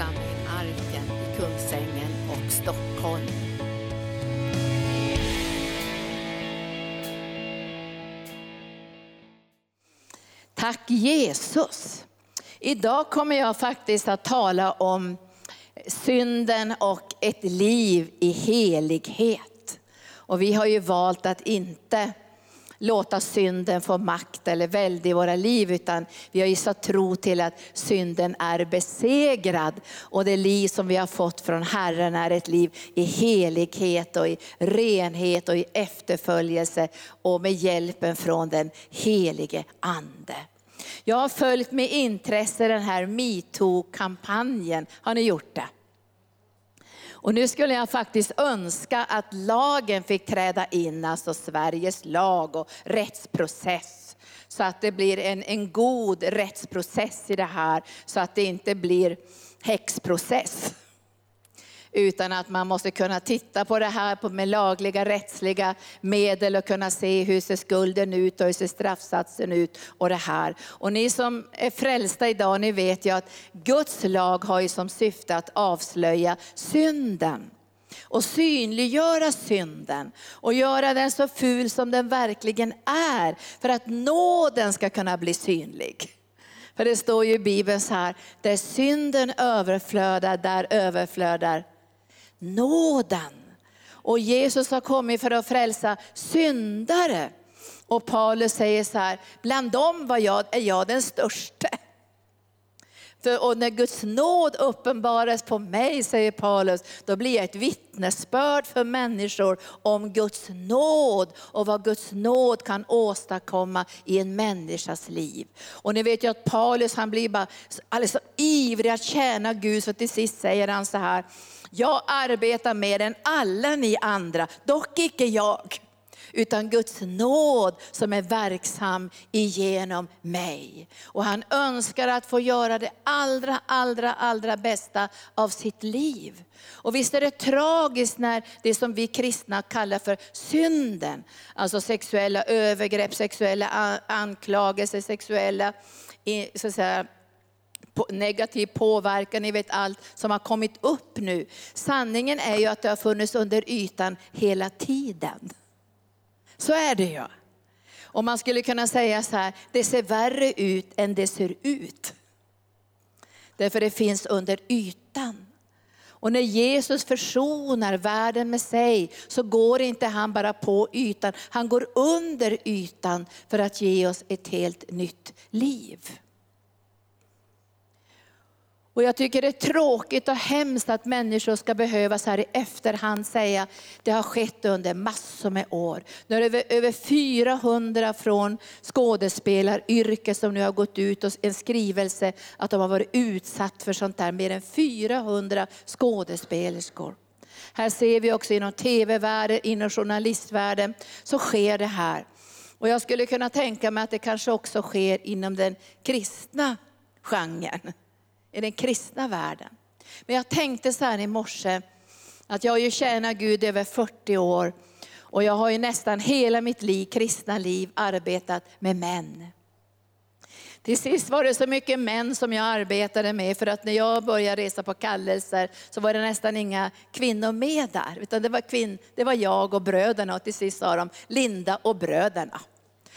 församling Arken i Kungsängen och Stockholm. Tack Jesus. Idag kommer jag faktiskt att tala om synden och ett liv i helighet. Och vi har ju valt att inte låta synden få makt eller välde i våra liv, utan vi har gissat tro till att synden är besegrad. Och det liv som vi har fått från Herren är ett liv i helighet och i renhet och i efterföljelse och med hjälpen från den helige Ande. Jag har följt med intresse den här metoo-kampanjen. Har ni gjort det? Och nu skulle jag faktiskt önska att lagen fick träda in, alltså Sveriges lag och rättsprocess. Så att det blir en, en god rättsprocess i det här, så att det inte blir häxprocess. Utan att man måste kunna titta på det här med lagliga rättsliga medel och kunna se hur ser skulden ut och hur ser straffsatsen ut och det här. Och ni som är frälsta idag, ni vet ju att Guds lag har ju som syfte att avslöja synden och synliggöra synden och göra den så ful som den verkligen är för att nåden ska kunna bli synlig. För det står ju i Bibeln så här, där synden överflödar, där överflödar nåden. Och Jesus har kommit för att frälsa syndare. Och Paulus säger så här, bland dem var jag, är jag den störste. För, och när Guds nåd uppenbaras på mig, säger Paulus, då blir jag ett vittnesbörd för människor om Guds nåd och vad Guds nåd kan åstadkomma i en människas liv. Och ni vet ju att Paulus han blir bara alldeles så ivrig att tjäna Gud, så till sist säger han så här, jag arbetar mer än alla ni andra, dock icke jag utan Guds nåd som är verksam igenom mig. Och han önskar att få göra det allra, allra, allra bästa av sitt liv. Och visst är det tragiskt när det som vi kristna kallar för synden, alltså sexuella övergrepp, sexuella anklagelser, sexuella så att säga, negativ påverkan, ni vet allt som har kommit upp nu. Sanningen är ju att det har funnits under ytan hela tiden. Så är det ju. Och man skulle kunna säga så här, det ser värre ut än det ser ut. Därför det finns under ytan. Och när Jesus försonar världen med sig så går inte han bara på ytan, han går under ytan för att ge oss ett helt nytt liv. Och jag tycker det är tråkigt och hemskt att människor ska behöva så här i efterhand säga, det har skett under massor med år. Nu är det över 400 från skådespelaryrket som nu har gått ut och en skrivelse att de har varit utsatt för sånt där, mer än 400 skådespelerskor. Här ser vi också inom tv-världen, inom journalistvärlden, så sker det här. Och jag skulle kunna tänka mig att det kanske också sker inom den kristna genren i den kristna världen. Men jag tänkte så här i morse, att jag har ju tjänat Gud över 40 år och jag har ju nästan hela mitt liv, kristna liv arbetat med män. Till sist var det så mycket män som jag arbetade med för att när jag började resa på kallelser så var det nästan inga kvinnor med där. Utan det var, kvinn, det var jag och bröderna och till sist sa de Linda och bröderna.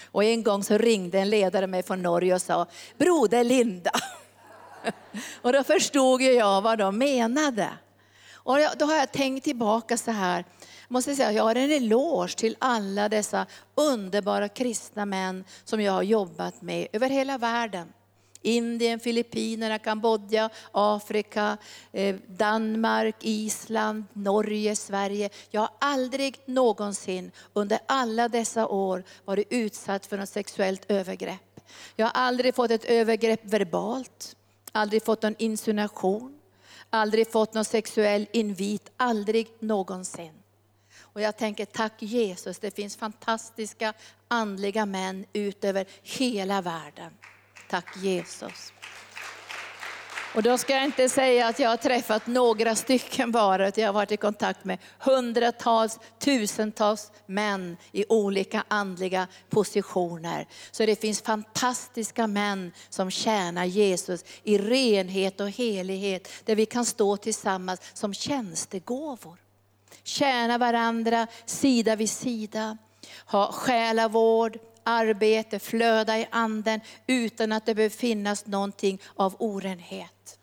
Och en gång så ringde en ledare mig från Norge och sa, Broder Linda. Och då förstod jag vad de menade. Och då har jag tänkt tillbaka så här, måste säga, jag har en eloge till alla dessa underbara kristna män som jag har jobbat med över hela världen. Indien, Filippinerna, Kambodja, Afrika, eh, Danmark, Island, Norge, Sverige. Jag har aldrig någonsin under alla dessa år varit utsatt för något sexuellt övergrepp. Jag har aldrig fått ett övergrepp verbalt aldrig fått någon insinuation, aldrig fått någon sexuell invit, aldrig någonsin. Och jag tänker tack Jesus, det finns fantastiska andliga män ut över hela världen. Tack Jesus. Och då ska jag inte säga att jag har träffat några stycken bara, utan jag har varit i kontakt med hundratals, tusentals män i olika andliga positioner. Så det finns fantastiska män som tjänar Jesus i renhet och helighet, där vi kan stå tillsammans som tjänstegåvor. Tjäna varandra sida vid sida, ha själavård, arbete, flöda i anden utan att det behöver finnas någonting av orenhet.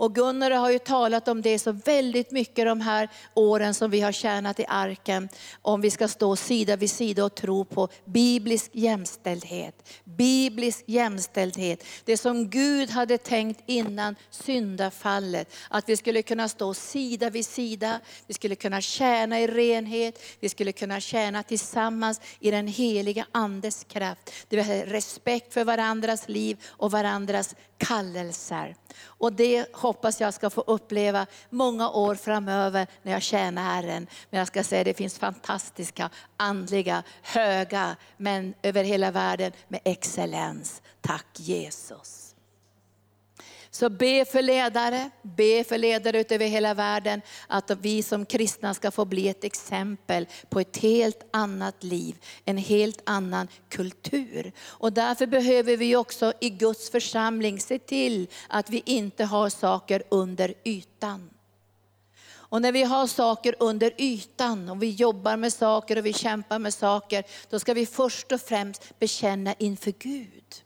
Och Gunnar har ju talat om det så väldigt mycket de här åren som vi har tjänat i arken. Om vi ska stå sida vid sida och tro på biblisk jämställdhet. Biblisk jämställdhet. Det som Gud hade tänkt innan syndafallet. Att vi skulle kunna stå sida vid sida. Vi skulle kunna tjäna i renhet. Vi skulle kunna tjäna tillsammans i den heliga andes kraft. Det vill säga respekt för varandras liv och varandras kallelser. Och det hoppas jag ska få uppleva många år framöver när jag tjänar Herren. Men jag ska säga det finns fantastiska, andliga, höga män över hela världen med excellens. Tack Jesus. Så be för ledare, be för ledare utöver hela världen, att vi som kristna ska få bli ett exempel på ett helt annat liv, en helt annan kultur. Och därför behöver vi också i Guds församling se till att vi inte har saker under ytan. Och när vi har saker under ytan och vi jobbar med saker och vi kämpar med saker, då ska vi först och främst bekänna inför Gud.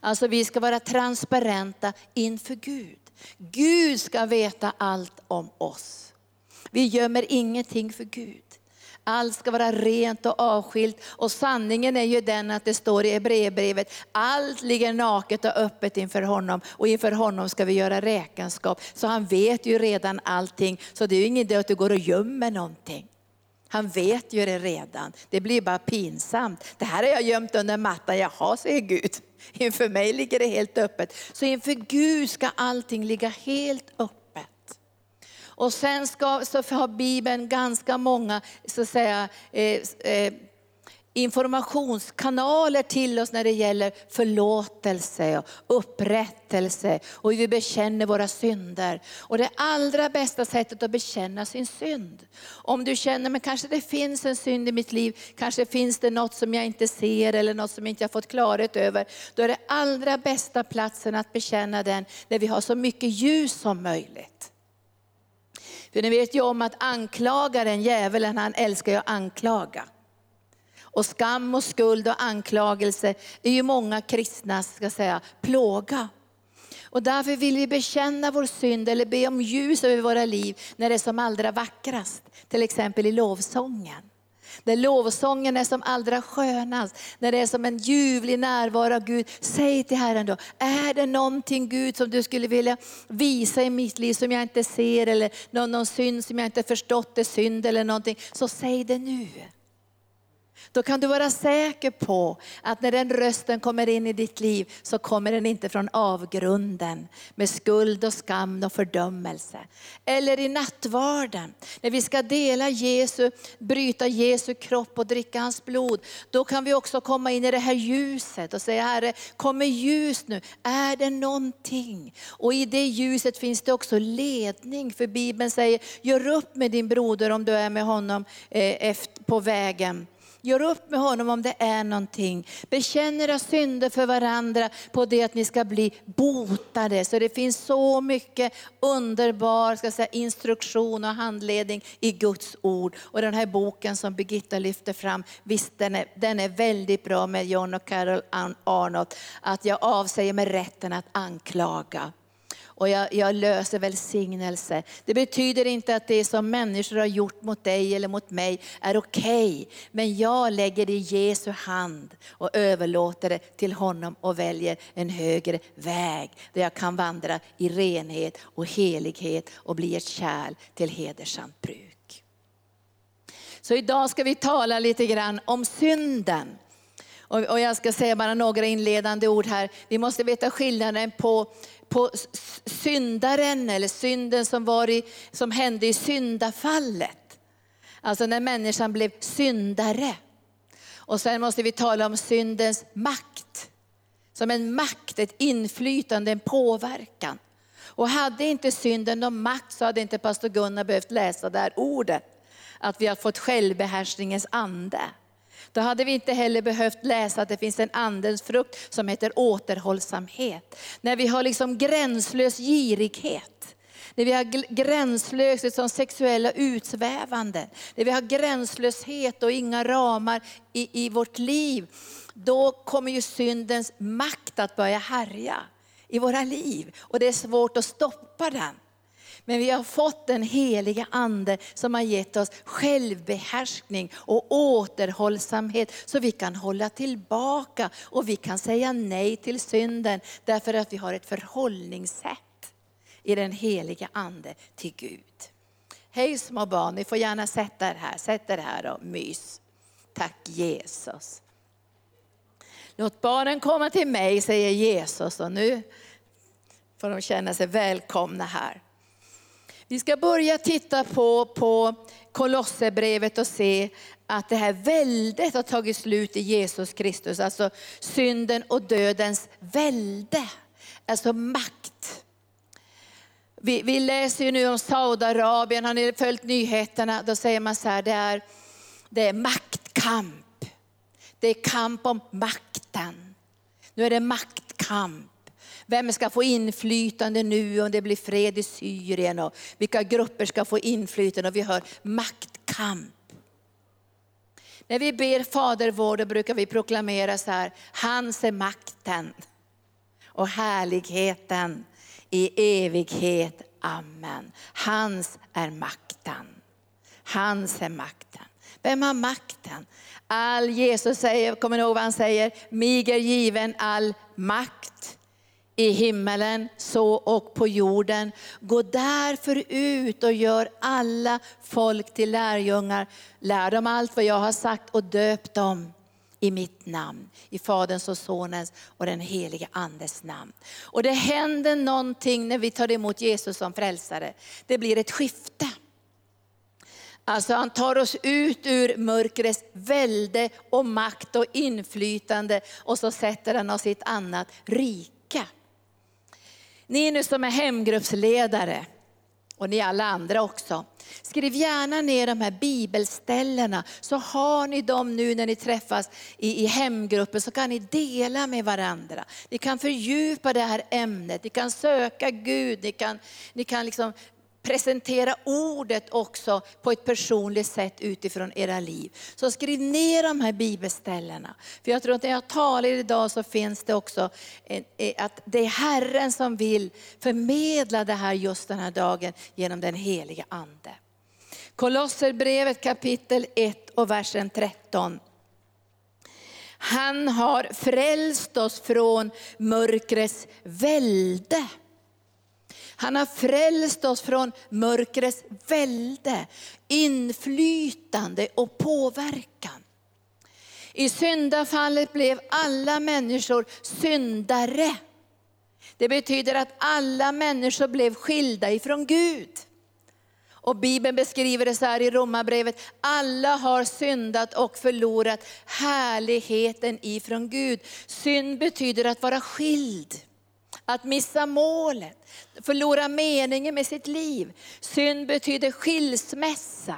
Alltså vi ska vara transparenta inför Gud. Gud ska veta allt om oss. Vi gömmer ingenting för Gud. Allt ska vara rent och avskilt. Och sanningen är ju den att det står i Hebreerbrevet, allt ligger naket och öppet inför honom. Och inför honom ska vi göra räkenskap. Så han vet ju redan allting. Så det är ju ingen idé att du går och gömmer någonting. Han vet ju det redan. Det blir bara pinsamt. Det här har jag gömt under mattan. Jaha, säger Gud. Inför mig ligger det helt öppet. Så inför Gud ska allting ligga helt öppet. Och sen ska, så har Bibeln ganska många så att säga, eh, eh, informationskanaler till oss när det gäller förlåtelse och upprättelse och hur vi bekänner våra synder. Och det allra bästa sättet att bekänna sin synd. Om du känner, att kanske det finns en synd i mitt liv, kanske finns det något som jag inte ser eller något som jag inte har fått klarhet över. Då är det allra bästa platsen att bekänna den, där vi har så mycket ljus som möjligt. För ni vet ju om att anklagaren, djävulen, han älskar ju att anklaga. Och skam och skuld och anklagelse är ju många kristna ska säga, plåga. Och därför vill vi bekänna vår synd eller be om ljus över våra liv när det är som allra vackrast. Till exempel i lovsången. När lovsången är som allra skönast, när det är som en ljuvlig närvaro av Gud. Säg till Herren då, är det någonting Gud som du skulle vilja visa i mitt liv som jag inte ser eller någon, någon synd som jag inte förstått är synd eller någonting. Så säg det nu. Då kan du vara säker på att när den rösten kommer in i ditt liv så kommer den inte från avgrunden med skuld och skam och fördömelse. Eller i nattvarden, när vi ska dela Jesu, bryta Jesu kropp och dricka hans blod. Då kan vi också komma in i det här ljuset och säga Herre, kom med ljus nu. Är det någonting? Och i det ljuset finns det också ledning. För Bibeln säger, gör upp med din broder om du är med honom eh, på vägen. Gör upp med honom om det är någonting. Bekänn era synder för varandra på det att ni ska bli botade. Så det finns så mycket underbar ska säga, instruktion och handledning i Guds ord. Och den här boken som Birgitta lyfter fram, visst den är, den är väldigt bra med John och Carol Arnott. Att jag avsäger mig rätten att anklaga och jag, jag, löser välsignelse. Det betyder inte att det som människor har gjort mot dig eller mot mig är okej. Okay. Men jag lägger det i Jesu hand och överlåter det till honom och väljer en högre väg. Där jag kan vandra i renhet och helighet och bli ett kärl till hedersamt bruk. Så idag ska vi tala lite grann om synden. Och jag ska säga bara några inledande ord här. Vi måste veta skillnaden på på syndaren eller synden som, var i, som hände i syndafallet. Alltså när människan blev syndare. Och sen måste vi tala om syndens makt. Som en makt, ett inflytande, en påverkan. Och hade inte synden någon makt så hade inte pastor Gunnar behövt läsa det här ordet. Att vi har fått självbehärskningens ande. Då hade vi inte heller behövt läsa att det finns en andens frukt som heter återhållsamhet. När vi har liksom gränslös girighet. När vi har gränslöshet som sexuella utsvävanden. När vi har gränslöshet och inga ramar i, i vårt liv. Då kommer ju syndens makt att börja härja i våra liv. Och det är svårt att stoppa den. Men vi har fått den heliga ande som har gett oss självbehärskning och återhållsamhet så vi kan hålla tillbaka och vi kan säga nej till synden därför att vi har ett förhållningssätt i den heliga ande till Gud. Hej små barn, ni får gärna sätta er här. Sätt er här och mys. Tack Jesus. Låt barnen komma till mig, säger Jesus. Och nu får de känna sig välkomna här. Vi ska börja titta på, på Kolosserbrevet och se att det här väldet har tagit slut i Jesus Kristus. Alltså synden och dödens välde. Alltså makt. Vi, vi läser ju nu om Saudiarabien, har ni följt nyheterna? Då säger man så här, det är, det är maktkamp. Det är kamp om makten. Nu är det maktkamp. Vem ska få inflytande nu om det blir fred i Syrien och vilka grupper ska få inflytande och vi hör maktkamp. När vi ber Fader vår då brukar vi proklamera så här, hans är makten och härligheten i evighet. Amen. Hans är makten. Hans är makten. Vem har makten? All Jesus säger, kommer ni ihåg vad han säger? Mig är given all makt i himmelen, så och på jorden. Gå därför ut och gör alla folk till lärjungar. Lär dem allt vad jag har sagt och döp dem i mitt namn, i Faderns och Sonens och den helige Andes namn. Och det händer någonting när vi tar emot Jesus som frälsare. Det blir ett skifte. Alltså han tar oss ut ur mörkrets välde och makt och inflytande och så sätter han oss i ett annat rike. Ni nu som är hemgruppsledare, och ni alla andra också. Skriv gärna ner de här bibelställena. Så har ni dem nu när ni träffas i, i hemgruppen. Så kan ni dela med varandra. Ni kan fördjupa det här ämnet, ni kan söka Gud, ni kan, ni kan liksom presentera ordet också på ett personligt sätt utifrån era liv. Så skriv ner de här bibelställena. För jag tror att när jag talar idag så finns det också eh, att det är Herren som vill förmedla det här just den här dagen genom den heliga Ande. Kolosserbrevet kapitel 1 och versen 13. Han har frälst oss från mörkrets välde han har frälst oss från mörkrets välde, inflytande och påverkan. I syndafallet blev alla människor syndare. Det betyder att alla människor blev skilda ifrån Gud. Och Bibeln beskriver det så här i Romarbrevet, alla har syndat och förlorat härligheten ifrån Gud. Synd betyder att vara skild. Att missa målet, förlora meningen med sitt liv. Synd betyder skilsmässa.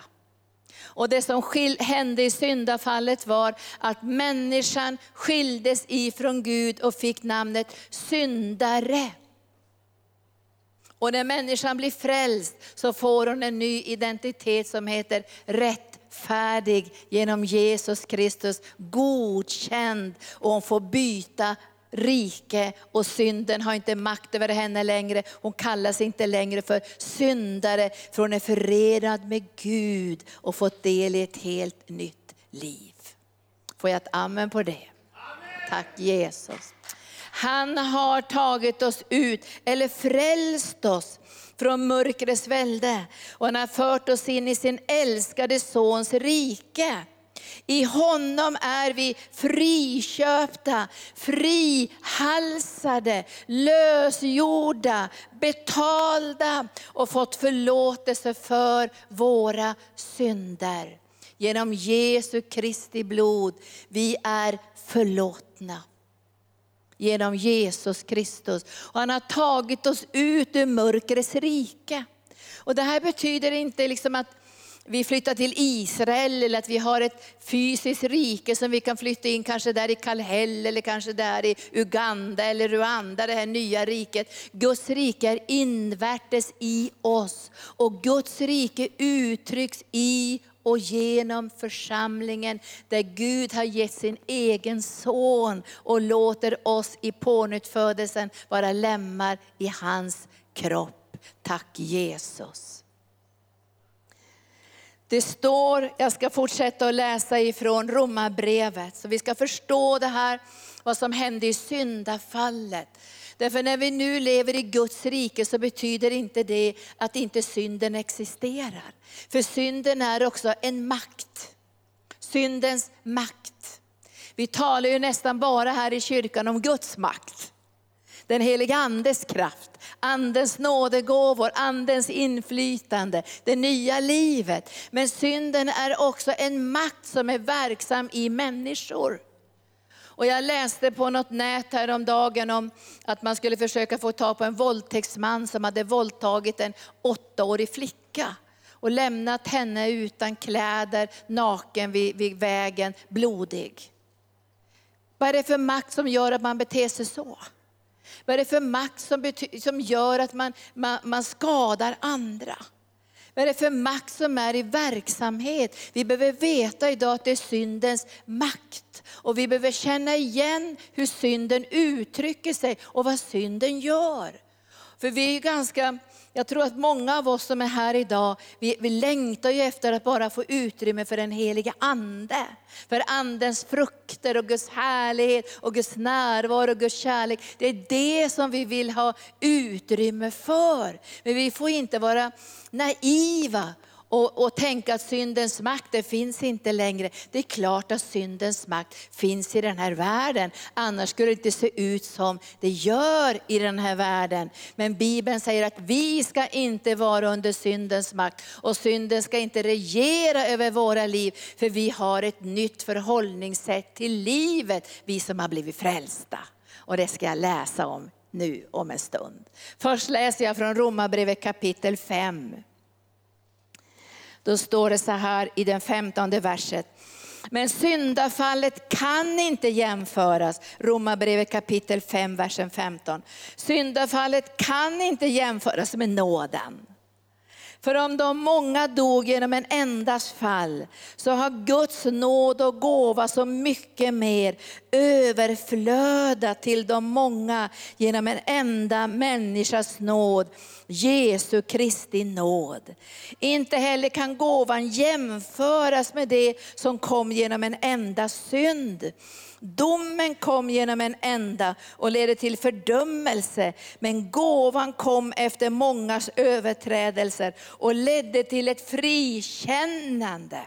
Och det som hände i syndafallet var att människan skildes ifrån Gud och fick namnet syndare. Och när människan blir frälst så får hon en ny identitet som heter rättfärdig genom Jesus Kristus, godkänd och hon får byta rike och synden har inte makt över henne längre. Hon kallas inte längre för syndare för hon är förenad med Gud och fått del i ett helt nytt liv. Får jag ett amen på det? Amen. Tack Jesus. Han har tagit oss ut, eller frälst oss från mörkrets välde. Och han har fört oss in i sin älskade sons rike. I honom är vi friköpta, frihalsade, lösgjorda, betalda och fått förlåtelse för våra synder. Genom Jesu Kristi blod, vi är förlåtna. genom Jesus Kristus. Och han har tagit oss ut ur mörkrets rike. Och det här betyder inte liksom att vi flyttar till Israel eller att vi har ett fysiskt rike som vi kan flytta in kanske där i Kallhäll eller kanske där i Uganda eller Rwanda, det här nya riket. Guds rike är invärtes i oss och Guds rike uttrycks i och genom församlingen där Gud har gett sin egen son och låter oss i pånyttfödelsen vara lemmar i hans kropp. Tack Jesus. Det står, jag ska fortsätta att läsa ifrån Romarbrevet, så vi ska förstå det här, vad som hände i syndafallet. Därför när vi nu lever i Guds rike så betyder inte det att inte synden existerar. För synden är också en makt. Syndens makt. Vi talar ju nästan bara här i kyrkan om Guds makt. Den heliga andes kraft, andens nådegåvor, andens inflytande, det nya livet. Men synden är också en makt som är verksam i människor. Och jag läste på något nät häromdagen om att man skulle försöka få tag på en våldtäktsman som hade våldtagit en åttaårig flicka och lämnat henne utan kläder, naken vid, vid vägen, blodig. Vad är det för makt som gör att man beter sig så? Vad är det för makt som, som gör att man, man, man skadar andra? Vad är det för makt som är i verksamhet? Vi behöver veta idag att det är syndens makt. Och vi behöver känna igen hur synden uttrycker sig och vad synden gör. För vi är ganska jag tror att många av oss som är här idag, vi, vi längtar ju efter att bara få utrymme för den heliga ande. För andens frukter och Guds härlighet och Guds närvaro och Guds kärlek. Det är det som vi vill ha utrymme för. Men vi får inte vara naiva och, och tänka att syndens makt, det finns inte längre. Det är klart att syndens makt finns i den här världen. Annars skulle det inte se ut som det gör i den här världen. Men Bibeln säger att vi ska inte vara under syndens makt. Och synden ska inte regera över våra liv. För vi har ett nytt förhållningssätt till livet, vi som har blivit frälsta. Och det ska jag läsa om nu om en stund. Först läser jag från Romarbrevet kapitel 5. Då står det så här i den femtonde verset. Men syndafallet kan inte jämföras, Romarbrevet kapitel 5, versen 15. Syndafallet kan inte jämföras med nåden. För om de många dog genom en endas fall, så har Guds nåd och gåva så mycket mer överflödat till de många genom en enda människas nåd, Jesu Kristi nåd. Inte heller kan gåvan jämföras med det som kom genom en enda synd. Domen kom genom en enda och ledde till fördömelse, men gåvan kom efter mångas överträdelser och ledde till ett frikännande.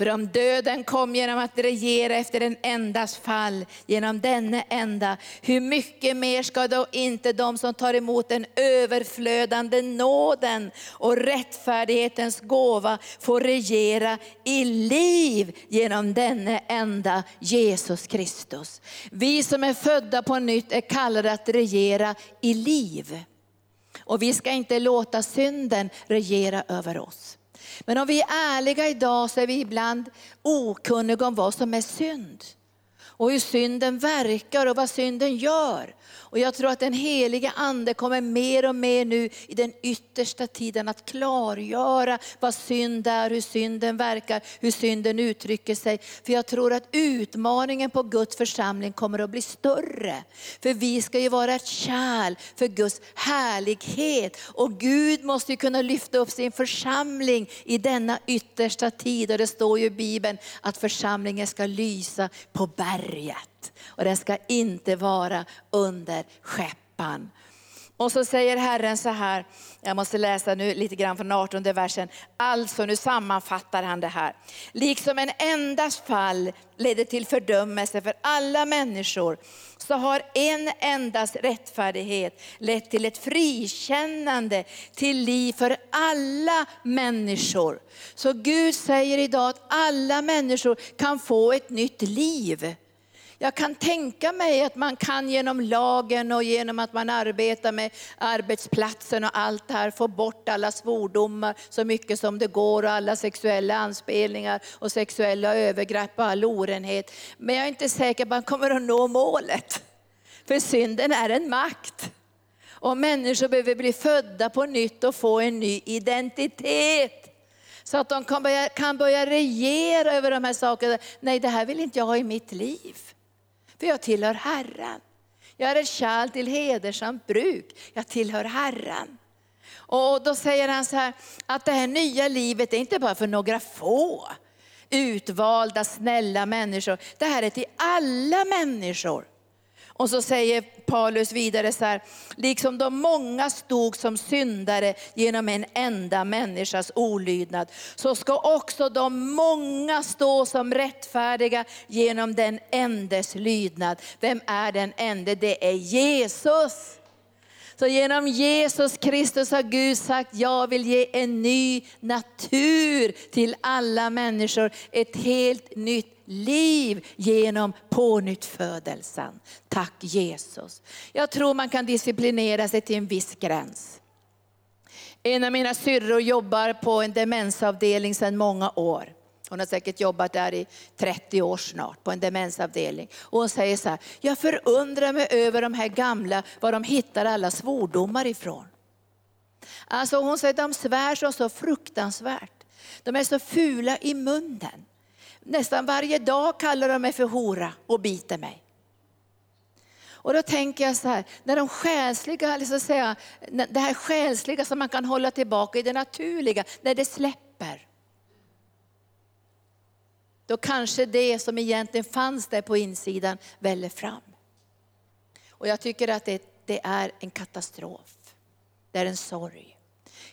För om döden kom genom att regera efter en endas fall, genom denne enda, hur mycket mer ska då inte de som tar emot den överflödande nåden och rättfärdighetens gåva få regera i liv genom denne enda Jesus Kristus. Vi som är födda på nytt är kallade att regera i liv. Och vi ska inte låta synden regera över oss. Men om vi är ärliga idag så är vi ibland okunniga om vad som är synd. Och hur synden verkar och vad synden gör. Och jag tror att den heliga ande kommer mer och mer nu i den yttersta tiden att klargöra vad synd är, hur synden verkar, hur synden uttrycker sig. För jag tror att utmaningen på Guds församling kommer att bli större. För vi ska ju vara ett kärl för Guds härlighet. Och Gud måste ju kunna lyfta upp sin församling i denna yttersta tid. Och det står ju i Bibeln att församlingen ska lysa på berget och den ska inte vara under skeppan. Och så säger Herren så här, jag måste läsa nu lite grann från 18 versen. Alltså nu sammanfattar han det här. Liksom en endas fall ledde till fördömelse för alla människor, så har en endas rättfärdighet lett till ett frikännande till liv för alla människor. Så Gud säger idag att alla människor kan få ett nytt liv jag kan tänka mig att man kan genom lagen och genom att man arbetar med arbetsplatsen och allt det här få bort alla svordomar så mycket som det går och alla sexuella anspelningar och sexuella övergrepp och all orenhet. Men jag är inte säker på att man kommer att nå målet. För synden är en makt. Och människor behöver bli födda på nytt och få en ny identitet. Så att de kan börja, kan börja regera över de här sakerna. Nej, det här vill inte jag ha i mitt liv. För jag tillhör Herren. Jag är ett kärl till hedersamt bruk. Jag tillhör Herren. Och då säger han så här, att det här nya livet är inte bara för några få utvalda, snälla människor. Det här är till alla människor. Och så säger Paulus vidare så här, liksom de många stod som syndare genom en enda människas olydnad, så ska också de många stå som rättfärdiga genom den endes lydnad. Vem är den ende? Det är Jesus. Så genom Jesus Kristus har Gud sagt, jag vill ge en ny natur till alla människor. Ett helt nytt liv genom pånyttfödelsen. Tack Jesus. Jag tror man kan disciplinera sig till en viss gräns. En av mina syrror jobbar på en demensavdelning sedan många år. Hon har säkert jobbat där i 30 år snart på en demensavdelning. Och hon säger så här, jag förundrar mig över de här gamla, var de hittar alla svordomar ifrån. Alltså hon säger de svär så, så fruktansvärt. De är så fula i munnen. Nästan varje dag kallar de mig för hora och biter mig. Och då tänker jag så här, när de själsliga, liksom säga, det här själsliga som man kan hålla tillbaka i det naturliga, när det släpper. Då kanske det som egentligen fanns där på insidan väller fram. Och jag tycker att det, det är en katastrof. Det är en sorg.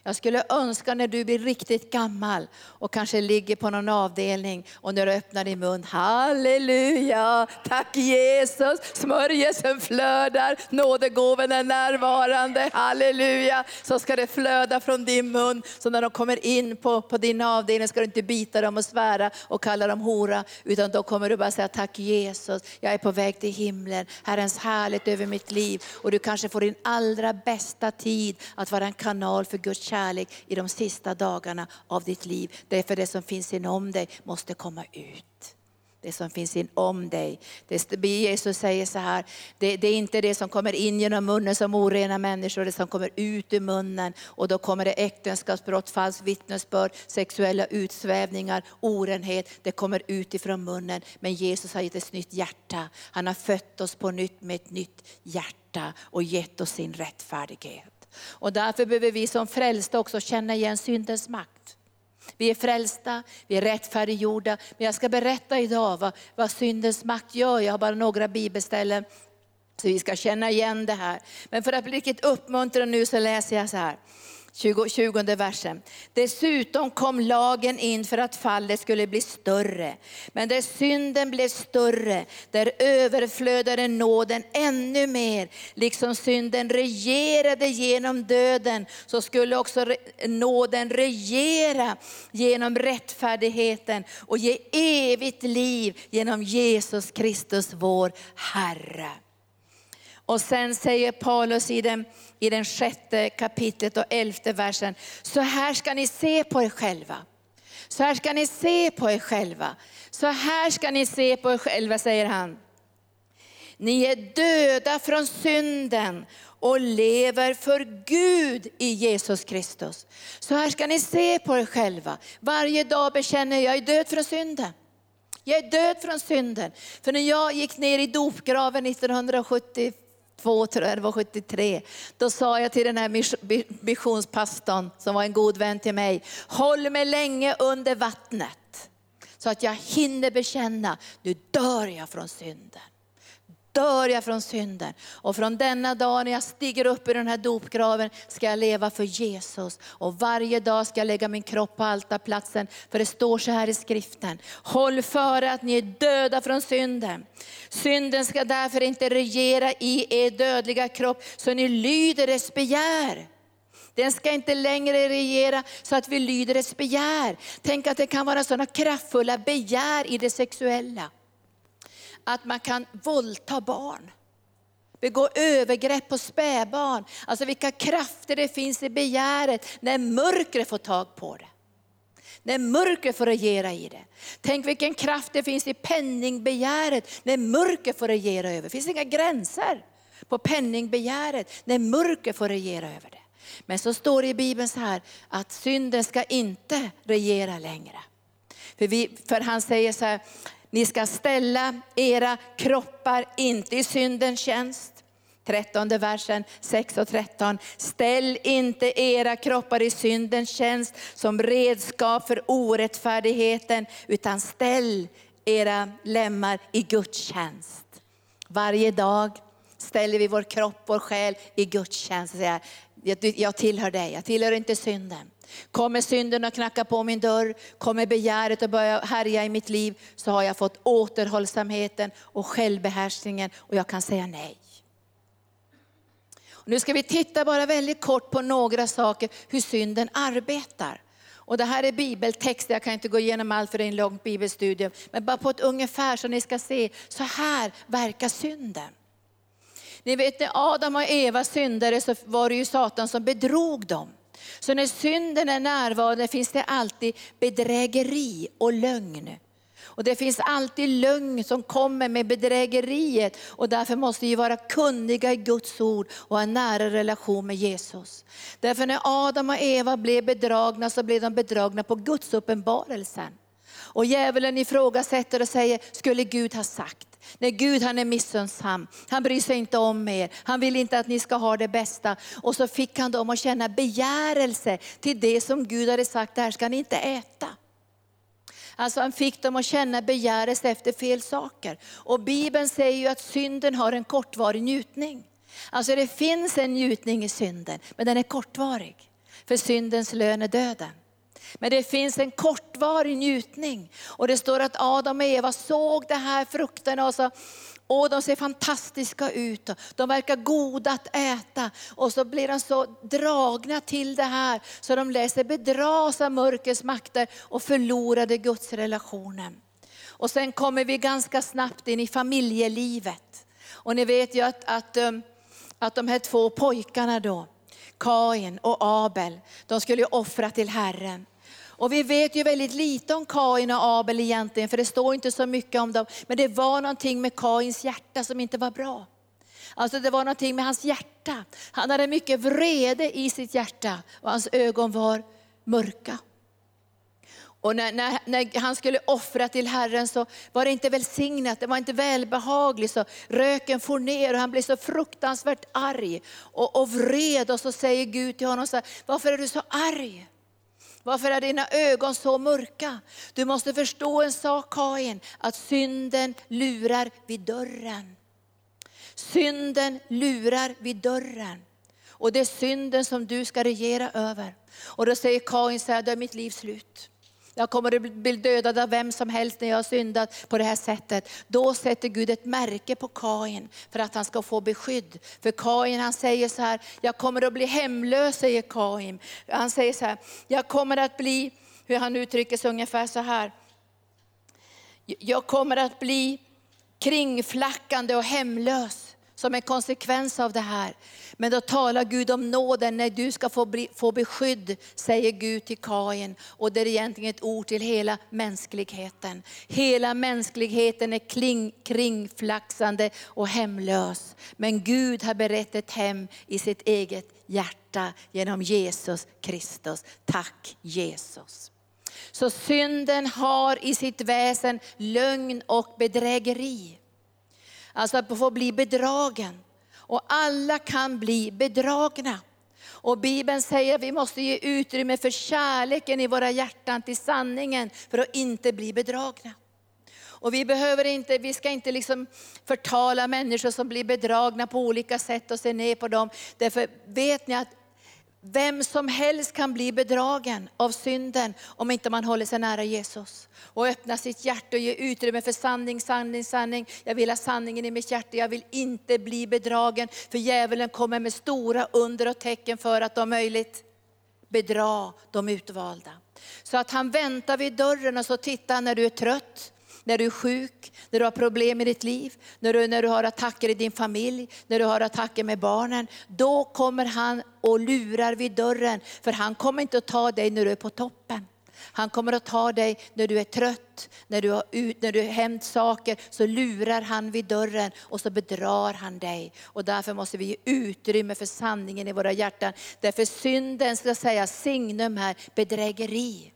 Jag skulle önska när du blir riktigt gammal och kanske ligger på någon avdelning och när du öppnar din mun, halleluja, tack Jesus, smörjelsen flödar, nådegåvan är närvarande, halleluja. Så ska det flöda från din mun, så när de kommer in på, på din avdelning ska du inte bita dem och svära och kalla dem hora, utan då kommer du bara säga tack Jesus, jag är på väg till himlen, Herrens härligt över mitt liv. Och du kanske får din allra bästa tid att vara en kanal för Guds kärlek kärlek i de sista dagarna av ditt liv. Därför det som finns inom dig måste komma ut. Det som finns inom dig. Det, Jesus säger så här, det, det, är inte det som kommer in genom munnen som orena människor, det som kommer ut ur munnen. Och då kommer det äktenskapsbrott, falskt vittnesbörd, sexuella utsvävningar, orenhet. Det kommer ut ifrån munnen. Men Jesus har gett ett nytt hjärta. Han har fött oss på nytt med ett nytt hjärta och gett oss sin rättfärdighet. Och därför behöver vi som frälsta också känna igen syndens makt. Vi är frälsta, vi är rättfärdiggjorda. Men jag ska berätta idag vad, vad syndens makt gör. Jag har bara några bibelställen så vi ska känna igen det här. Men för att bli riktigt uppmuntrad nu så läser jag så här. 20, 20 versen. Dessutom kom lagen in för att fallet skulle bli större. Men där synden blev större, där överflödade nåden ännu mer. Liksom synden regerade genom döden, så skulle också nåden regera genom rättfärdigheten och ge evigt liv genom Jesus Kristus vår Herre. Och sen säger Paulus i den, i den sjätte kapitlet och elfte versen, så här ska ni se på er själva. Så här ska ni se på er själva. Så här ska ni se på er själva, säger han. Ni är döda från synden och lever för Gud i Jesus Kristus. Så här ska ni se på er själva. Varje dag bekänner jag, jag är död från synden. Jag är död från synden. För när jag gick ner i dopgraven 1970 72, tror jag det var 73, då sa jag till den här missionspastorn som var en god vän till mig, håll mig länge under vattnet så att jag hinner bekänna, nu dör jag från synden dör jag från synden. Och från denna dag när jag stiger upp i den här dopgraven ska jag leva för Jesus. Och varje dag ska jag lägga min kropp på altarplatsen. För det står så här i skriften. Håll före att ni är döda från synden. Synden ska därför inte regera i er dödliga kropp så ni lyder dess begär. Den ska inte längre regera så att vi lyder dess begär. Tänk att det kan vara sådana kraftfulla begär i det sexuella att man kan våldta barn. Begå övergrepp på spädbarn. Alltså vilka krafter det finns i begäret när mörkret får tag på det. När mörkret får regera i det. Tänk vilken kraft det finns i penningbegäret när mörkret får regera över. Det finns inga gränser på penningbegäret när mörkret får regera över det. Men så står det i Bibeln så här att synden ska inte regera längre. För, vi, för han säger så här, ni ska ställa era kroppar inte i syndens tjänst. 13 versen 6 och 13. Ställ inte era kroppar i syndens tjänst som redskap för orättfärdigheten, utan ställ era lemmar i Guds tjänst. Varje dag ställer vi vår kropp, vår själ i Guds tjänst. Jag tillhör dig, jag tillhör inte synden. Kommer synden att knacka på min dörr, kommer begäret att börja härja i mitt liv, så har jag fått återhållsamheten och självbehärskningen och jag kan säga nej. Nu ska vi titta bara väldigt kort på några saker, hur synden arbetar. Och det här är bibeltexter. jag kan inte gå igenom allt för det är en lång bibelstudium. Men bara på ett ungefär så ni ska se, så här verkar synden. Ni vet när Adam och Eva syndade så var det ju Satan som bedrog dem. Så när synden är närvarande finns det alltid bedrägeri och lögn. Och det finns alltid lögn som kommer med bedrägeriet och därför måste vi vara kunniga i Guds ord och ha en nära relation med Jesus. Därför när Adam och Eva blev bedragna så blev de bedragna på Guds uppenbarelsen. Och djävulen ifrågasätter och säger, skulle Gud ha sagt? Nej, Gud han är missunnsam. Han bryr sig inte om er. Han vill inte att ni ska ha det bästa. Och så fick han dem att känna begärelse till det som Gud hade sagt, det här ska ni inte äta. Alltså han fick dem att känna begärelse efter fel saker. Och Bibeln säger ju att synden har en kortvarig njutning. Alltså det finns en njutning i synden, men den är kortvarig. För syndens lön är döden. Men det finns en kortvarig njutning. Och det står att Adam och Eva såg de här frukterna och sa, Åh, de ser fantastiska ut, de verkar goda att äta. Och så blir de så dragna till det här, så de läser bedras av mörkrets makter och förlorade Guds relationen. Och sen kommer vi ganska snabbt in i familjelivet. Och ni vet ju att, att, um, att de här två pojkarna då, Kain och Abel, de skulle offra till Herren. Och vi vet ju väldigt lite om Kain och Abel egentligen, för det står inte så mycket om dem. Men det var någonting med Kains hjärta som inte var bra. Alltså det var någonting med hans hjärta. Han hade mycket vrede i sitt hjärta och hans ögon var mörka. Och när, när, när, han skulle offra till Herren så var det inte välsignat, det var inte välbehagligt. Så röken for ner och han blev så fruktansvärt arg och, och vred. Och så säger Gud till honom, så här, varför är du så arg? Varför är dina ögon så mörka? Du måste förstå en sak Kain, att synden lurar vid dörren. Synden lurar vid dörren. Och det är synden som du ska regera över. Och då säger Kain så här, då är mitt liv slut. Jag kommer att bli dödad av vem som helst när jag har syndat på det här sättet. Då sätter Gud ett märke på Kain för att han ska få beskydd. För Kain han säger så här, jag kommer att bli hemlös säger Kain. Han säger så här, jag kommer att bli, hur han uttrycker sig ungefär så här. Jag kommer att bli kringflackande och hemlös som en konsekvens av det här. Men då talar Gud om nåden när du ska få, bli, få beskydd, säger Gud till Kain. Och det är egentligen ett ord till hela mänskligheten. Hela mänskligheten är kling, kringflaxande och hemlös. Men Gud har berett ett hem i sitt eget hjärta genom Jesus Kristus. Tack Jesus. Så synden har i sitt väsen lögn och bedrägeri. Alltså att få bli bedragen. Och alla kan bli bedragna. Och Bibeln säger att vi måste ge utrymme för kärleken i våra hjärtan till sanningen för att inte bli bedragna. Och vi, behöver inte, vi ska inte liksom förtala människor som blir bedragna på olika sätt och se ner på dem. Därför vet ni att vem som helst kan bli bedragen av synden om inte man håller sig nära Jesus. Och öppnar sitt hjärta och ger utrymme för sanning, sanning, sanning. Jag vill ha sanningen i mitt hjärta, jag vill inte bli bedragen. För djävulen kommer med stora under och tecken för att om möjligt bedra de utvalda. Så att han väntar vid dörren och så tittar han när du är trött, när du är sjuk, när du har problem i ditt liv, när du, när du har attacker i din familj, när du har attacker med barnen. Då kommer han och lurar vid dörren, för han kommer inte att ta dig när du är på toppen. Han kommer att ta dig när du är trött, när du har, ut, när du har hämt saker, så lurar han vid dörren och så bedrar han dig. Och därför måste vi ge utrymme för sanningen i våra hjärtan. Därför synden ska säga signum här, bedrägeri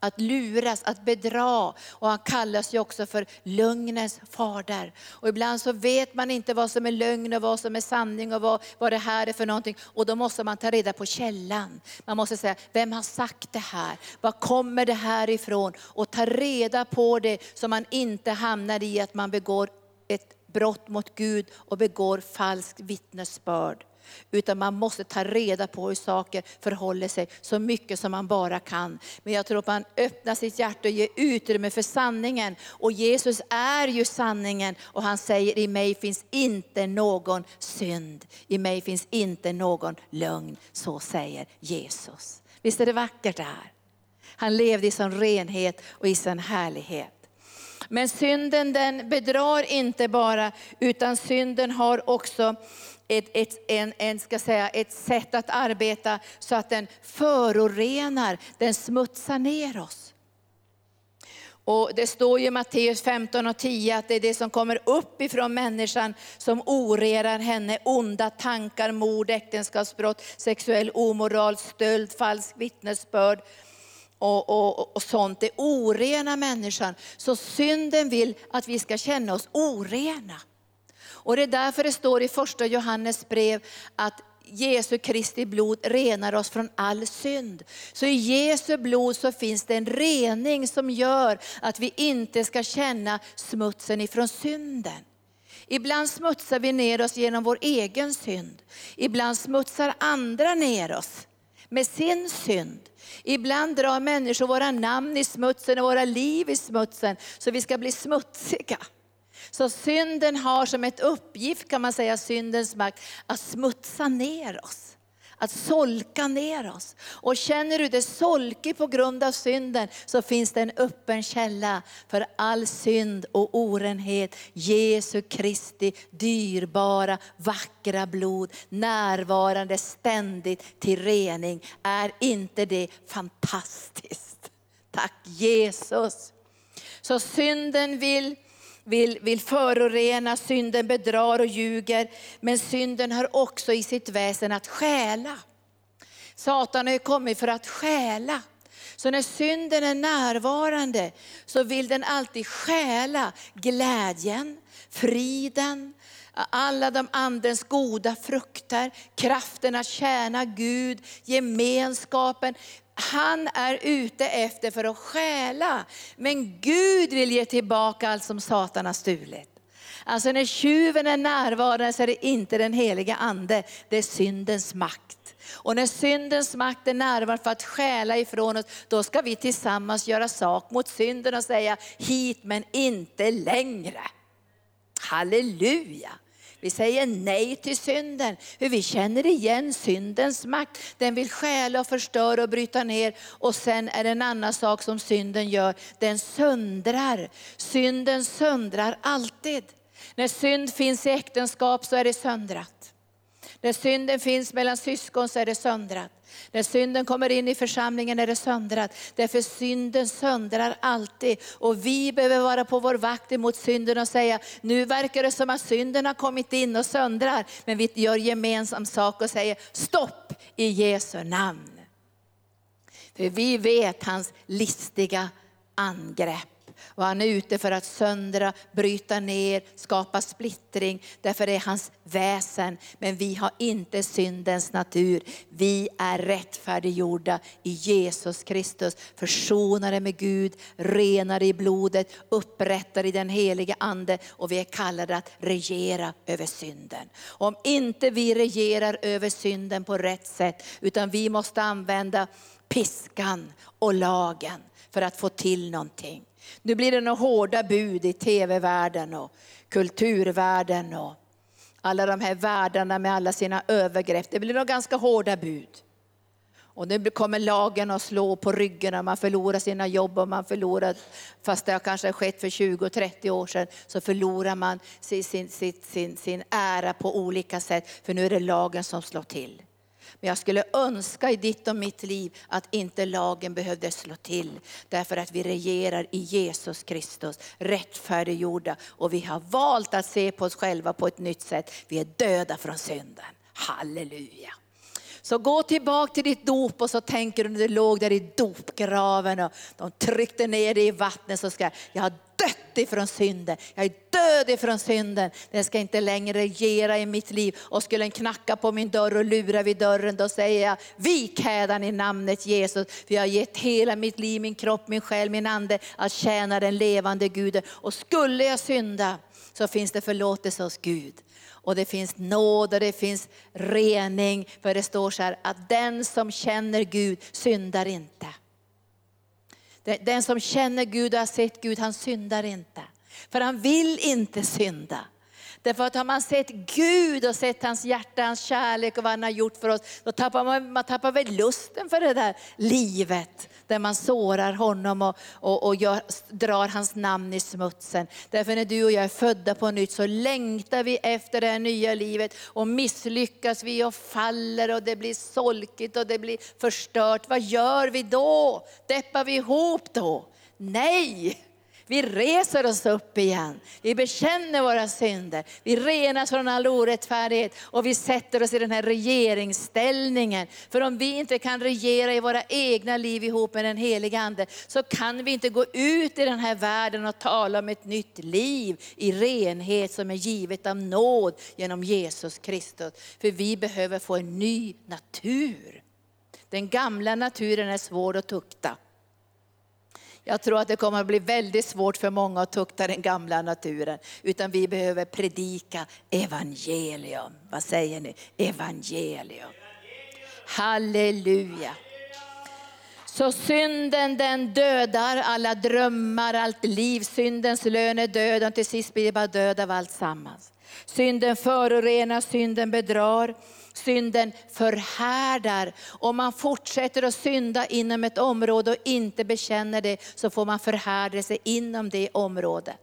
att luras, att bedra. Och han kallas ju också för lögnens fader. Och ibland så vet man inte vad som är lögn och vad som är sanning och vad, vad det här är för någonting. Och då måste man ta reda på källan. Man måste säga, vem har sagt det här? Var kommer det här ifrån? Och ta reda på det så man inte hamnar i att man begår ett brott mot Gud och begår falsk vittnesbörd. Utan man måste ta reda på hur saker förhåller sig så mycket som man bara kan. Men jag tror att man öppnar sitt hjärta och ger utrymme för sanningen. Och Jesus är ju sanningen och han säger i mig finns inte någon synd. I mig finns inte någon lögn. Så säger Jesus. Visst är det vackert det här? Han levde i sån renhet och i sån härlighet. Men synden den bedrar inte bara, utan synden har också ett, ett, en, en, ska säga, ett sätt att arbeta så att den förorenar, den smutsar ner oss. Och det står i Matteus 15 och 10 att det är det som kommer upp ifrån människan som orerar henne. Onda tankar, mord, äktenskapsbrott, sexuell omoral, stöld, falsk vittnesbörd och, och, och sånt. Det orenar människan. Så synden vill att vi ska känna oss orena. Och det är därför det står i första Johannes brev att Jesu Kristi blod renar oss från all synd. Så i Jesu blod så finns det en rening som gör att vi inte ska känna smutsen ifrån synden. Ibland smutsar vi ner oss genom vår egen synd. Ibland smutsar andra ner oss med sin synd. Ibland drar människor våra namn i smutsen och våra liv i smutsen så vi ska bli smutsiga. Så synden har som ett uppgift, kan man säga, syndens makt, att smutsa ner oss. Att solka ner oss. Och känner du dig solkig på grund av synden så finns det en öppen källa för all synd och orenhet. Jesu Kristi dyrbara, vackra blod, närvarande ständigt till rening. Är inte det fantastiskt? Tack Jesus. Så synden vill vill, vill förorena, synden bedrar och ljuger. Men synden har också i sitt väsen att stjäla. Satan har ju kommit för att stjäla. Så när synden är närvarande så vill den alltid stjäla glädjen, friden, alla de andens goda frukter, kraften att tjäna Gud, gemenskapen, han är ute efter för att stjäla. Men Gud vill ge tillbaka allt som Satan har stulit. Alltså när tjuven är närvarande så är det inte den heliga ande, det är syndens makt. Och när syndens makt är närvarande för att stjäla ifrån oss, då ska vi tillsammans göra sak mot synden och säga hit men inte längre. Halleluja! Vi säger nej till synden. Hur vi känner igen syndens makt. Den vill stjäla och förstöra och bryta ner. Och sen är det en annan sak som synden gör. Den söndrar. Synden söndrar alltid. När synd finns i äktenskap så är det söndrat. När synden finns mellan syskon så är det söndrat. När synden kommer in i församlingen är det söndrat. Därför synden söndrar alltid. Och vi behöver vara på vår vakt emot synden och säga, nu verkar det som att synden har kommit in och söndrar. Men vi gör gemensam sak och säger, stopp i Jesu namn. För vi vet hans listiga angrepp. Och han är ute för att söndra, bryta ner, skapa splittring. Därför är hans väsen. Men vi har inte syndens natur. Vi är rättfärdiggjorda i Jesus Kristus. Försonade med Gud, renade i blodet, upprättade i den helige ande. Och vi är kallade att regera över synden. Om inte vi regerar över synden på rätt sätt, utan vi måste använda piskan och lagen för att få till någonting. Nu blir det några hårda bud i tv-världen och kulturvärlden och alla de här världarna med alla sina övergrepp. Det blir nog ganska hårda bud. Och nu kommer lagen att slå på ryggen och man förlorar sina jobb och man förlorar, fast det har kanske skett för 20-30 år sedan, så förlorar man sin, sin, sin, sin ära på olika sätt. För nu är det lagen som slår till. Men jag skulle önska i ditt och mitt liv att inte lagen behövde slå till. Därför att vi regerar i Jesus Kristus, rättfärdiggjorda. Och vi har valt att se på oss själva på ett nytt sätt. Vi är döda från synden. Halleluja. Så gå tillbaka till ditt dop och så tänker du när du låg där i dopgraven och de tryckte ner dig i vattnet så ska jag har dött ifrån synden. Jag är död ifrån synden. Den ska inte längre regera i mitt liv. Och skulle en knacka på min dörr och lura vid dörren, då säger jag, vik hädan i namnet Jesus. För jag har gett hela mitt liv, min kropp, min själ, min ande att tjäna den levande Guden. Och skulle jag synda så finns det förlåtelse hos Gud. Och det finns nåd och det finns rening. För det står så här att den som känner Gud syndar inte. Den som känner Gud och har sett Gud, han syndar inte. För han vill inte synda. Därför att har man sett Gud och sett hans hjärta, hans kärlek och vad han har gjort för oss, då tappar man, man tappar väl lusten för det där livet där man sårar honom och, och, och gör, drar hans namn i smutsen. Därför när du och jag är födda på nytt så längtar vi efter det här nya livet och misslyckas vi och faller och det blir solkigt och det blir förstört. Vad gör vi då? Deppar vi ihop då? Nej! Vi reser oss upp igen. Vi bekänner våra synder. Vi renas från all orättfärdighet och vi sätter oss i den här regeringsställningen. För om vi inte kan regera i våra egna liv ihop med den heliga Ande så kan vi inte gå ut i den här världen och tala om ett nytt liv i renhet som är givet av nåd genom Jesus Kristus. För vi behöver få en ny natur. Den gamla naturen är svår att tukta. Jag tror att det kommer att bli väldigt svårt för många att tukta den gamla naturen. Utan vi behöver predika evangelium. Vad säger ni? Evangelium. Halleluja. Så synden den dödar alla drömmar, allt liv. Syndens lön är döden. Till sist blir det bara död av allt sammans. Synden förorenar, synden bedrar. Synden förhärdar. Om man fortsätter att synda inom ett område och inte bekänner det så får man förhärdelse inom det området.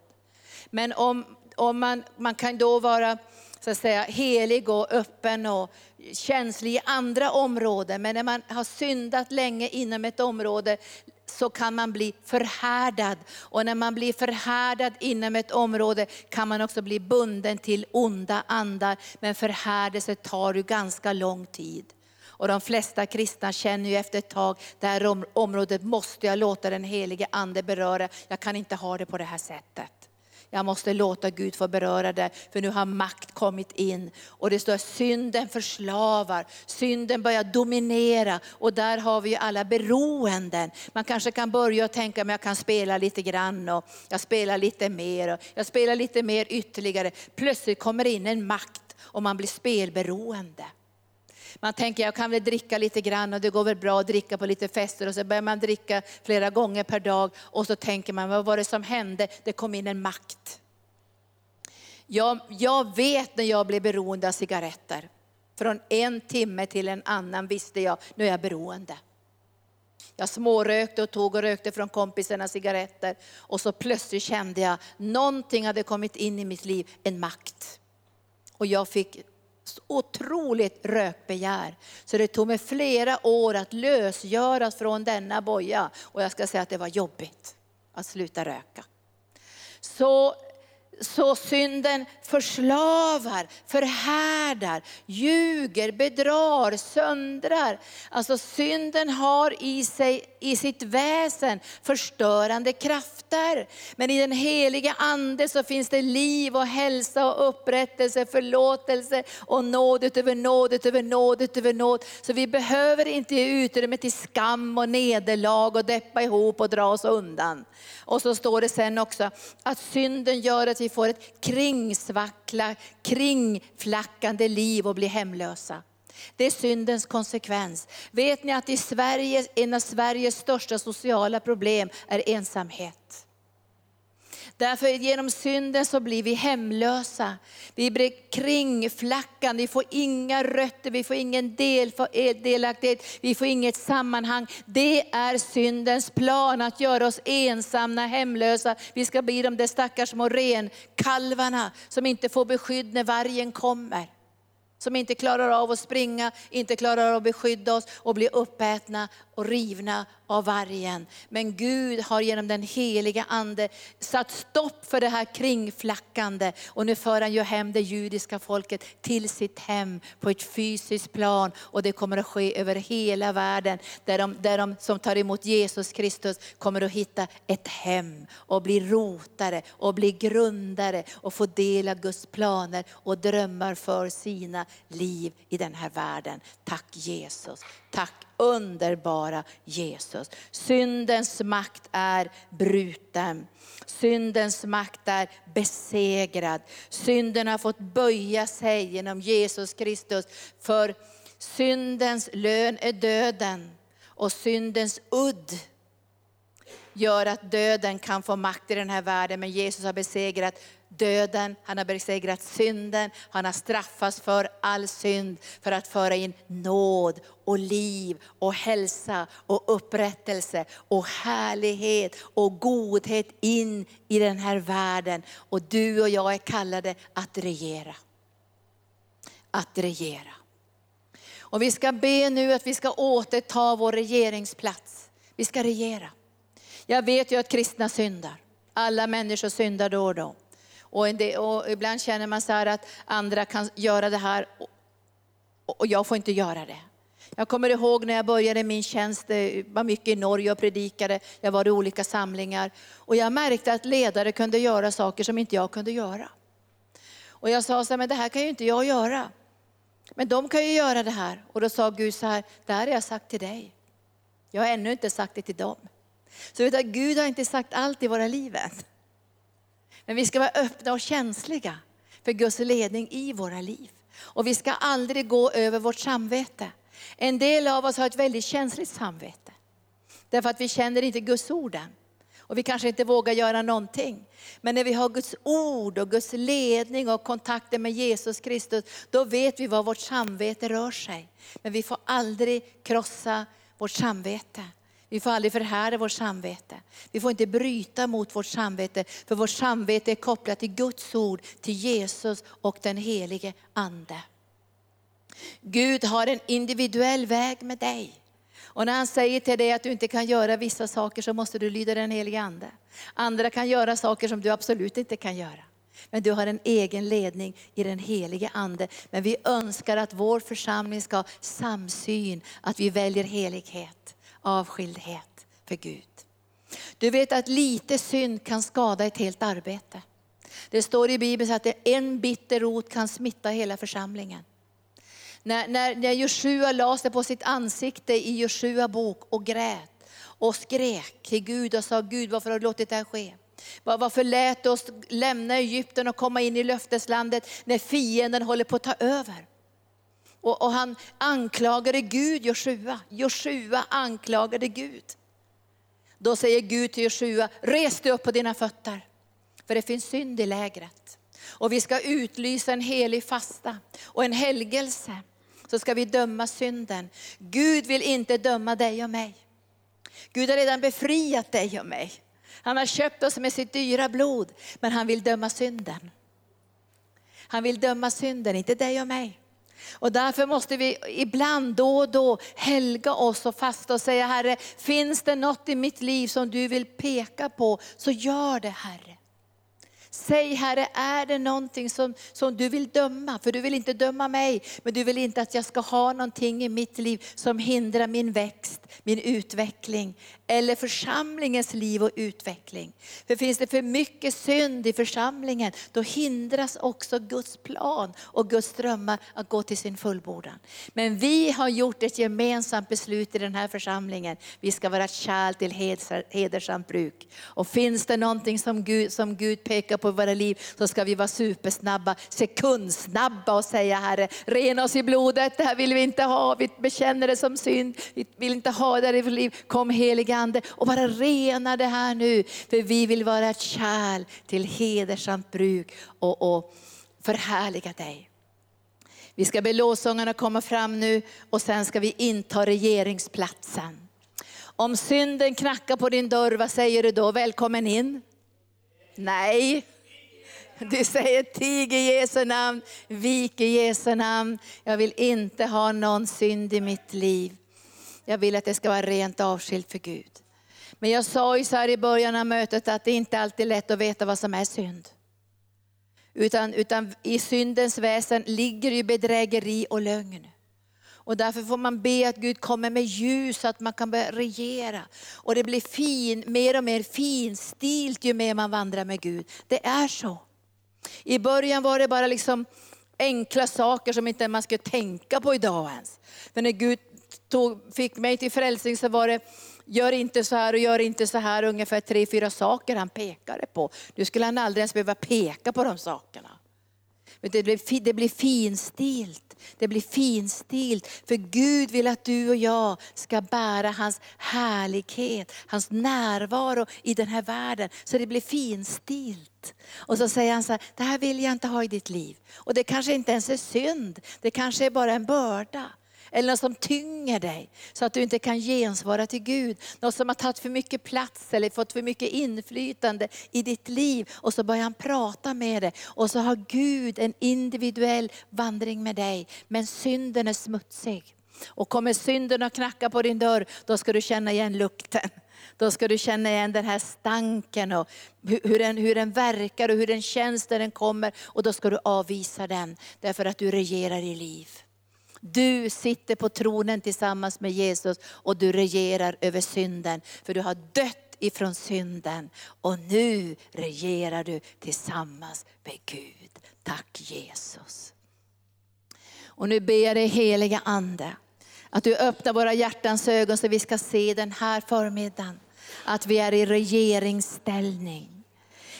Men om, om man, man kan då vara så att säga, helig och öppen och känslig i andra områden. Men när man har syndat länge inom ett område så kan man bli förhärdad. Och när man blir förhärdad inom ett område kan man också bli bunden till onda andar. Men förhärdelse tar ju ganska lång tid. Och de flesta kristna känner ju efter ett tag, det här området måste jag låta den helige ande beröra. Jag kan inte ha det på det här sättet. Jag måste låta Gud få beröra det, för nu har makt kommit in. Och det står att synden förslavar, synden börjar dominera. Och där har vi ju alla beroenden. Man kanske kan börja tänka, att jag kan spela lite grann och jag spelar lite mer och jag spelar lite mer ytterligare. Plötsligt kommer det in en makt och man blir spelberoende. Man tänker jag kan väl dricka lite grann och det går väl bra att dricka på lite fester och så börjar man dricka flera gånger per dag och så tänker man vad var det som hände? Det kom in en makt. Jag, jag vet när jag blev beroende av cigaretter. Från en timme till en annan visste jag, nu är jag beroende. Jag smårökte och tog och rökte från kompisarnas cigaretter. Och så plötsligt kände jag, någonting hade kommit in i mitt liv, en makt. Och jag fick otroligt rökbegär. Så det tog mig flera år att lösgöras från denna boja. Och jag ska säga att det var jobbigt att sluta röka. Så så synden förslavar, förhärdar, ljuger, bedrar, söndrar. Alltså synden har i sig, i sitt väsen, förstörande krafter. Men i den heliga ande så finns det liv och hälsa och upprättelse, förlåtelse och nåd utöver nåd, utöver nåd, utöver nåd. Så vi behöver inte ge utrymme till skam och nederlag och deppa ihop och dra oss undan. Och så står det sen också att synden gör att vi får ett kringsvackla, kringflackande liv och blir hemlösa. Det är syndens konsekvens. Vet ni att i Sverige, en av Sveriges största sociala problem är ensamhet. Därför genom synden så blir vi hemlösa. Vi blir kringflackande, vi får inga rötter, vi får ingen del, eh, delaktighet, vi får inget sammanhang. Det är syndens plan att göra oss ensamma, hemlösa. Vi ska bli de där stackars små renkalvarna som inte får beskydd när vargen kommer som inte klarar av att springa, inte klarar av att beskydda oss och bli uppätna och rivna av vargen. Men Gud har genom den heliga ande satt stopp för det här kringflackande och nu för han ju hem det judiska folket till sitt hem på ett fysiskt plan och det kommer att ske över hela världen där de, där de som tar emot Jesus Kristus kommer att hitta ett hem och bli rotare och bli grundare och få del av Guds planer och drömmar för sina liv i den här världen. Tack Jesus. Tack underbara Jesus. Syndens makt är bruten. Syndens makt är besegrad. Synden har fått böja sig genom Jesus Kristus. För syndens lön är döden och syndens udd gör att döden kan få makt i den här världen. Men Jesus har besegrat döden, han har besegrat synden, han har straffats för all synd för att föra in nåd och liv och hälsa och upprättelse och härlighet och godhet in i den här världen. Och du och jag är kallade att regera. Att regera. Och vi ska be nu att vi ska återta vår regeringsplats. Vi ska regera. Jag vet ju att kristna syndar. Alla människor syndar då och då. Och, del, och ibland känner man så att andra kan göra det här och, och jag får inte göra det. Jag kommer ihåg när jag började min tjänst, det var mycket i Norge och predikade, jag var i olika samlingar. Och jag märkte att ledare kunde göra saker som inte jag kunde göra. Och jag sa så här, men det här kan ju inte jag göra. Men de kan ju göra det här. Och då sa Gud så här, det här har jag sagt till dig. Jag har ännu inte sagt det till dem. Så vet du, Gud har inte sagt allt i våra liv än. Men vi ska vara öppna och känsliga för Guds ledning i våra liv. Och vi ska aldrig gå över vårt samvete. En del av oss har ett väldigt känsligt samvete. Därför att vi känner inte Guds orden. Och vi kanske inte vågar göra någonting. Men när vi har Guds ord och Guds ledning och kontakten med Jesus Kristus, då vet vi var vårt samvete rör sig. Men vi får aldrig krossa vårt samvete. Vi får aldrig förhärda vårt samvete. Vi får inte bryta mot vårt samvete, för vårt samvete är kopplat till Guds ord, till Jesus och den helige Ande. Gud har en individuell väg med dig. Och när han säger till dig att du inte kan göra vissa saker så måste du lyda den helige Ande. Andra kan göra saker som du absolut inte kan göra. Men du har en egen ledning i den helige Ande. Men vi önskar att vår församling ska ha samsyn, att vi väljer helighet avskildhet för Gud. Du vet att lite synd kan skada ett helt arbete. Det står i Bibeln att en bitter rot kan smitta hela församlingen. När, när, när Joshua la sig på sitt ansikte i Joshua bok och grät och skrek till Gud och sa, Gud varför har du låtit det här ske? Varför lät du oss lämna Egypten och komma in i löfteslandet när fienden håller på att ta över? Och, och han anklagade Gud, Joshua. Joshua anklagade Gud. Då säger Gud till Joshua, res dig upp på dina fötter. För det finns synd i lägret. Och vi ska utlysa en helig fasta och en helgelse. Så ska vi döma synden. Gud vill inte döma dig och mig. Gud har redan befriat dig och mig. Han har köpt oss med sitt dyra blod, men han vill döma synden. Han vill döma synden, inte dig och mig. Och därför måste vi ibland då och då helga oss och fasta och säga Herre, finns det något i mitt liv som du vill peka på, så gör det Herre. Säg Herre, är det någonting som, som du vill döma? För du vill inte döma mig, men du vill inte att jag ska ha någonting i mitt liv som hindrar min växt, min utveckling eller församlingens liv och utveckling. För finns det för mycket synd i församlingen, då hindras också Guds plan och Guds drömmar att gå till sin fullbordan. Men vi har gjort ett gemensamt beslut i den här församlingen. Vi ska vara kärl till hedersamt bruk. Och finns det någonting som Gud, som Gud pekar på våra liv, så ska vi vara supersnabba, sekundsnabba och säga Herre, rena oss i blodet, det här vill vi inte ha, vi bekänner det som synd, vi vill inte ha det här i vårt liv. Kom helige Ande och bara rena det här nu. För vi vill vara ett kärl till hedersamt bruk och, och förhärliga dig. Vi ska be lovsångarna komma fram nu och sen ska vi inta regeringsplatsen. Om synden knackar på din dörr, vad säger du då? Välkommen in? Nej. Du säger tig i Jesu namn, vik i Jesu namn. Jag vill inte ha någon synd i mitt liv. Jag vill att det ska vara rent avskilt för Gud. Men jag sa ju så här i början av mötet att det inte alltid är lätt att veta vad som är synd. Utan, utan i syndens väsen ligger ju bedrägeri och lögn. Och därför får man be att Gud kommer med ljus så att man kan börja regera. Och det blir fin, mer och mer finstilt ju mer man vandrar med Gud. Det är så. I början var det bara liksom enkla saker som inte man skulle tänka på idag ens. Men när Gud tog, fick mig till frälsning så var det, gör inte så här och gör inte så här, ungefär tre, fyra saker han pekade på. Nu skulle han aldrig ens behöva peka på de sakerna. Det blir, det blir finstilt. Det blir finstilt. För Gud vill att du och jag ska bära hans härlighet, hans närvaro i den här världen. Så det blir finstilt. Och så säger han så här, det här vill jag inte ha i ditt liv. Och det kanske inte ens är synd, det kanske är bara en börda. Eller något som tynger dig så att du inte kan gensvara till Gud. Något som har tagit för mycket plats eller fått för mycket inflytande i ditt liv. Och så börjar han prata med dig och så har Gud en individuell vandring med dig. Men synden är smutsig. Och kommer synden att knacka på din dörr, då ska du känna igen lukten. Då ska du känna igen den här stanken och hur den, hur den verkar och hur den känns när den kommer. Och då ska du avvisa den, därför att du regerar i liv. Du sitter på tronen tillsammans med Jesus och du regerar över synden. För du har dött ifrån synden och nu regerar du tillsammans med Gud. Tack Jesus. Och nu ber jag dig heliga Ande att du öppnar våra hjärtans ögon så vi ska se den här förmiddagen att vi är i regeringsställning.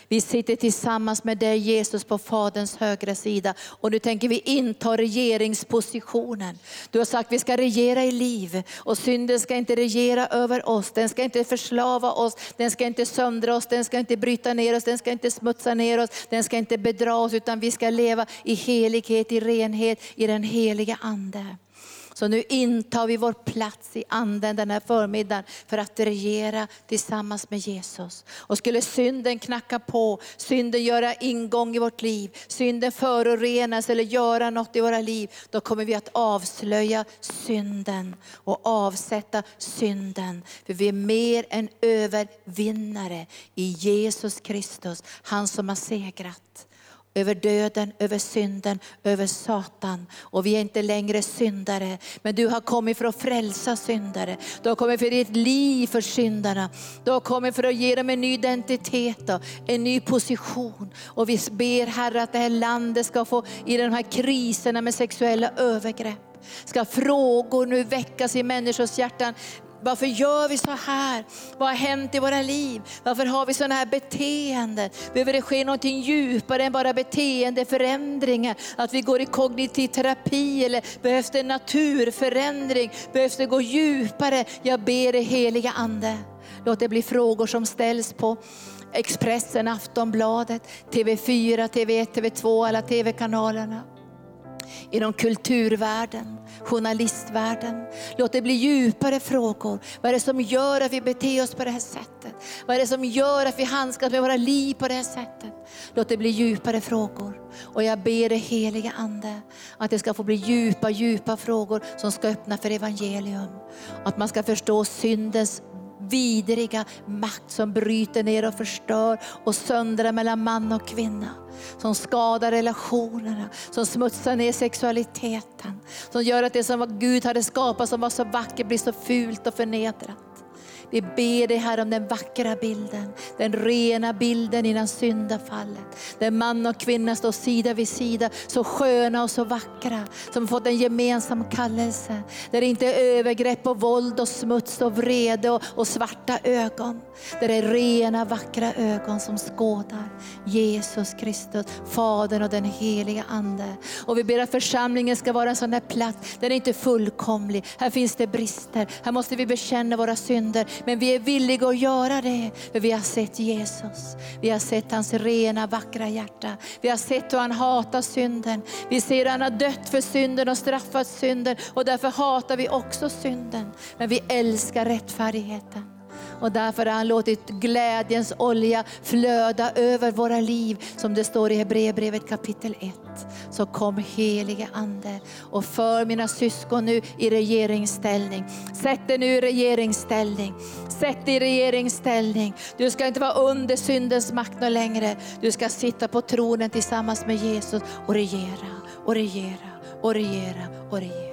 Vi sitter tillsammans med dig Jesus på Faderns högra sida och nu tänker vi inta regeringspositionen. Du har sagt att vi ska regera i liv och synden ska inte regera över oss. Den ska inte förslava oss, den ska inte söndra oss, den ska inte bryta ner oss, den ska inte smutsa ner oss, den ska inte bedra oss utan vi ska leva i helighet, i renhet, i den heliga Ande. Så nu intar vi vår plats i anden den här förmiddagen för att regera tillsammans med Jesus. Och skulle synden knacka på, synden göra ingång i vårt liv, synden förorenas eller göra något i våra liv, då kommer vi att avslöja synden och avsätta synden. För vi är mer än övervinnare i Jesus Kristus, han som har segrat över döden, över synden, över Satan. Och vi är inte längre syndare, men du har kommit för att frälsa syndare. Du har kommit för ditt liv för syndarna. Du har kommit för att ge dem en ny identitet och en ny position. Och vi ber Herre att det här landet ska få, i de här kriserna med sexuella övergrepp, ska frågor nu väckas i människors hjärtan. Varför gör vi så här? Vad har hänt i våra liv? Varför har vi sådana här beteenden? Behöver det ske någonting djupare än bara beteendeförändringar? Att vi går i kognitiv terapi eller behövs det naturförändring? Behövs det gå djupare? Jag ber dig heliga Ande, låt det bli frågor som ställs på Expressen, Aftonbladet, TV4, TV1, TV2, alla TV-kanalerna inom kulturvärlden, journalistvärlden. Låt det bli djupare frågor. Vad är det som gör att vi beter oss på det här sättet? Vad är det som gör att vi handskas med våra liv på det här sättet? Låt det bli djupare frågor. Och jag ber dig heliga Ande att det ska få bli djupa, djupa frågor som ska öppna för evangelium. Att man ska förstå syndens vidriga makt som bryter ner och förstör och söndrar mellan man och kvinna. Som skadar relationerna, som smutsar ner sexualiteten. Som gör att det som Gud hade skapat som var så vackert blir så fult och förnedrat. Vi ber dig Herre om den vackra bilden, den rena bilden innan syndafallet. Där man och kvinna står sida vid sida, så sköna och så vackra, som fått en gemensam kallelse. Där det inte är övergrepp och våld och smuts och vrede och, och svarta ögon. Där det är rena vackra ögon som skådar Jesus Kristus, Fadern och den heliga Ande. Och vi ber att församlingen ska vara en sån där plats, den är inte fullkomlig. Här finns det brister, här måste vi bekänna våra synder. Men vi är villiga att göra det, för vi har sett Jesus. Vi har sett hans rena vackra hjärta. Vi har sett hur han hatar synden. Vi ser hur han har dött för synden och straffat synden och därför hatar vi också synden. Men vi älskar rättfärdigheten. Och därför har han låtit glädjens olja flöda över våra liv, som det står i Hebreerbrevet kapitel 1. Så kom helige Ande och för mina syskon nu i regeringsställning. Sätt dig nu i regeringsställning. Sätt dig i regeringsställning. Du ska inte vara under syndens makt längre. Du ska sitta på tronen tillsammans med Jesus och regera och regera och regera och regera.